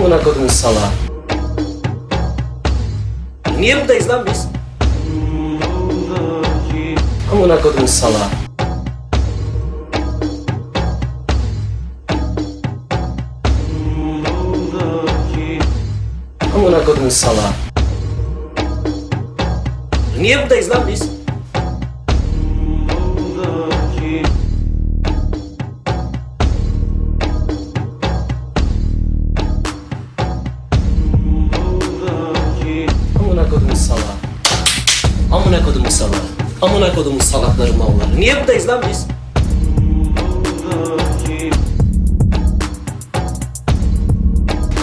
Amına kodumun salağı. Niye buradayız lan biz? Amına kodumun salağı. Amına kodumun salağı. Amına kodumun salağı. Amına kodumun salakları malları. Niye buradayız lan biz?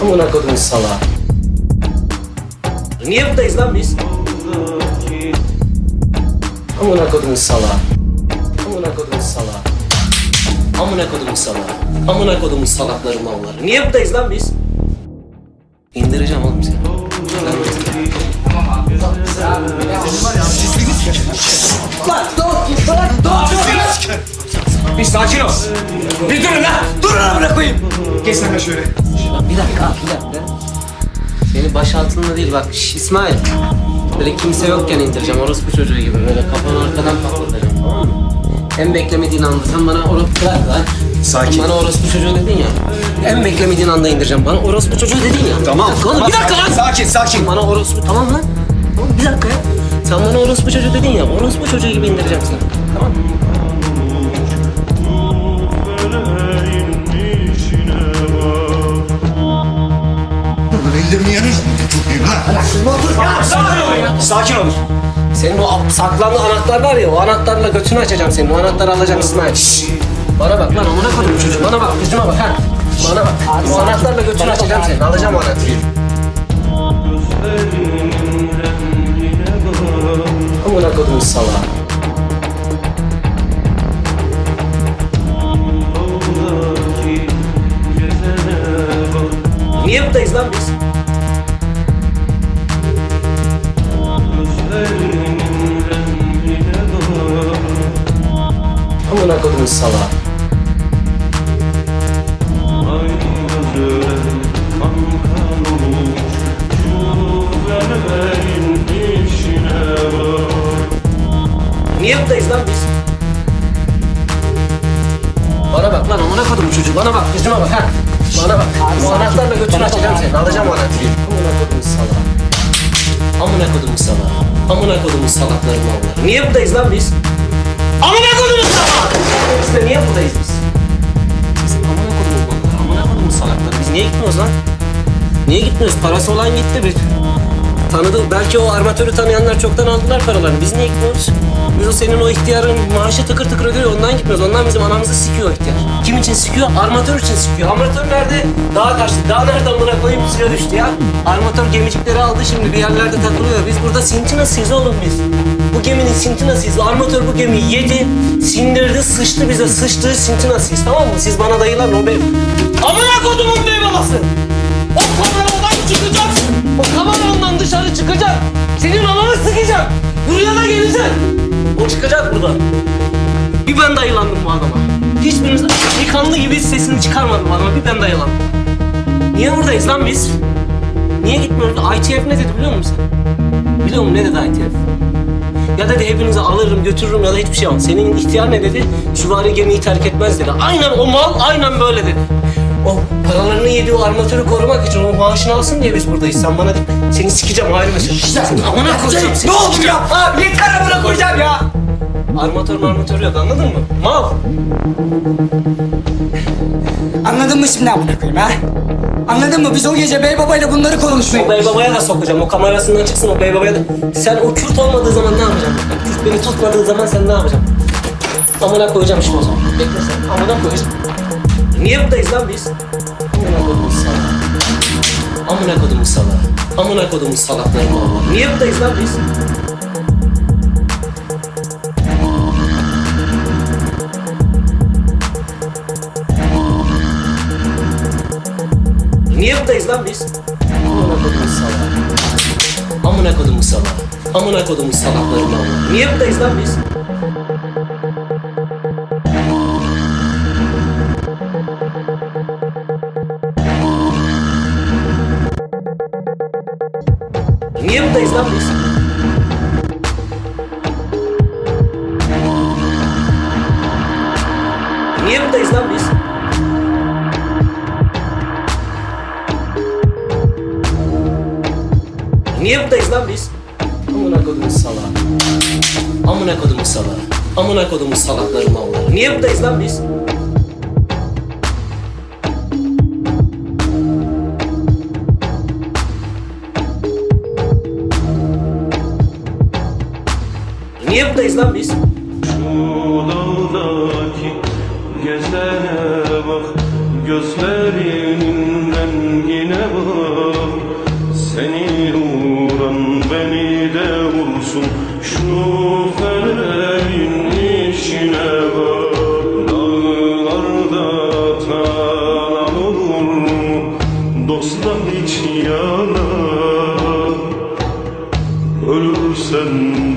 Amına kodumun salağı. Niye buradayız lan biz? Amına kodumun salağı. Amına kodumun salağı. Amına kodumun salağı. Amına kodumun salakları malları. Niye buradayız lan biz? İndireceğim oğlum seni. Bir sakin ol. Bir durun lan. Durun lan bırakayım. Geç sen de şöyle. Bir dakika, bir dakika. Seni baş altında değil bak şş, İsmail. Böyle kimse yokken indireceğim orospu çocuğu gibi böyle kafanı arkadan patlatacağım tamam mı? En beklemediğin anda sen bana orospu bırak lan. Sakin. Bana orospu çocuğu dedin ya. En beklemediğin anda indireceğim bana orospu çocuğu dedin ya. Tamam. Bir dakika oğlum bir dakika lan. Sakin sakin. Bana orospu tamam lan. Bir dakika ya. Sen bana orospu çocuğu dedin ya. Orospu çocuğu gibi indireceğim seni. Tamam mı? Ellerimi yanır. Sakin olun. Senin o saklandı anahtar var ya, o anahtarla götünü açacağım senin. O anahtarı alacağım İsmail. Şşş! Bana bak lan, amına koydum çocuğu. Bana bak, yüzüme bak ha. Bana bak. O anahtarla götünü açacağım senin. Alacağım o anahtarı. Amına koydum salağı. Niye buradayız lan biz? Amına koydum salağı. Buradayız lan biz? Bana bak lan amına koydum çocuğu bana bak yüzüme bak ha. Bana bak. Bu anahtarla götünü açacağım seni. Alacağım anahtarı. Amına koydum salağı. Amına koydum salağı. Amına koydum salakları malları. Niye buradayız lan biz? Amına koydum salağı. İşte niye buradayız biz? Biz amına koydum malları. Amına koydum salakları. Biz niye gitmiyoruz lan? Niye gitmiyoruz? Parası olan gitti bir. Tanıdı. Belki o armatörü tanıyanlar çoktan aldılar paralarını. Biz niye gitmiyoruz? Biz o senin o ihtiyarın maaşı tıkır tıkır ödüyor. Ondan gitmiyoruz. Ondan bizim anamızı sikiyor ihtiyar. Kim için sikiyor? Armatör için sikiyor. Armatör nerede? Dağa kaçtı. Dağ nereden buna koyayım suya düştü ya. Armatör gemicikleri aldı şimdi bir yerlerde takılıyor. Biz burada sintinasıyız oğlum biz. Bu geminin sintinasıyız. Armatör bu gemiyi yedi, sindirdi, sıçtı bize. Sıçtığı sintinasıyız tamam mı? Siz bana dayılan o benim. Amına kodumun bey babası! O kameradan çıkacaksın. O kameradan dışarı çıkacak. Senin ananı sıkacak. Buraya da gelecek. O çıkacak buradan. Bir ben dayılandım bu adama. Hiçbiriniz yıkanlı gibi sesini çıkarmadı bu adama. Bir ben dayılandım. Niye buradayız lan biz? Niye gitmiyoruz? ITF ne dedi biliyor musun? Biliyor musun ne dedi ITF? Ya dedi hepinizi alırım götürürüm ya da hiçbir şey yapmam. Senin ihtiyar ne dedi? Süvari gemiyi terk etmez dedi. Aynen o mal aynen böyle dedi. O paralarını yediği o armatörü korumak için o maaşını alsın diye biz buradayız. Sen bana seni sikeceğim ayrı mesele. Amına koyacağım seni. Ne oldu ya? Abi yeter amına koyacağım ya. Armatör marmatör yok anladın mı? Mal. Anladın mı şimdi amına koyayım ha? Anladın mı? Biz o gece bey babayla bunları konuştuk. O bey babaya da sokacağım. O kamerasından çıksın o bey babaya da. Sen o Kürt olmadığı zaman ne yapacaksın? Kürt beni tutmadığı zaman sen ne yapacaksın? Amına koyacağım şimdi o zaman. Bekle sen. Amına koyacağım. Niye buradayız lan biz? Amına koydum salağı. Amına koydum salağı. Amına koydum salaklarım Allah. Niye buradayız lan biz? Niye buradayız lan biz? Amına kodumun salağı. Amına kodumun salağı. Amına kodumun salaklarım Allah. Niye buradayız lan biz? Niye buradayız lan biz? Niye buradayız lan biz? Niye buradayız lan biz? Amına kodumuz salağı. Amına kodumuz salağı. Amına kodumuz salakları malları. Niye buradayız lan biz? Niye buradayız lan biz? Şu dağdaki gezene bak Gözlerinin rengine bak Seni vuran beni de vursun Şu feleğin işine bak Dağlarda talan olur mu? Dostlar hiç yanar Ölürsen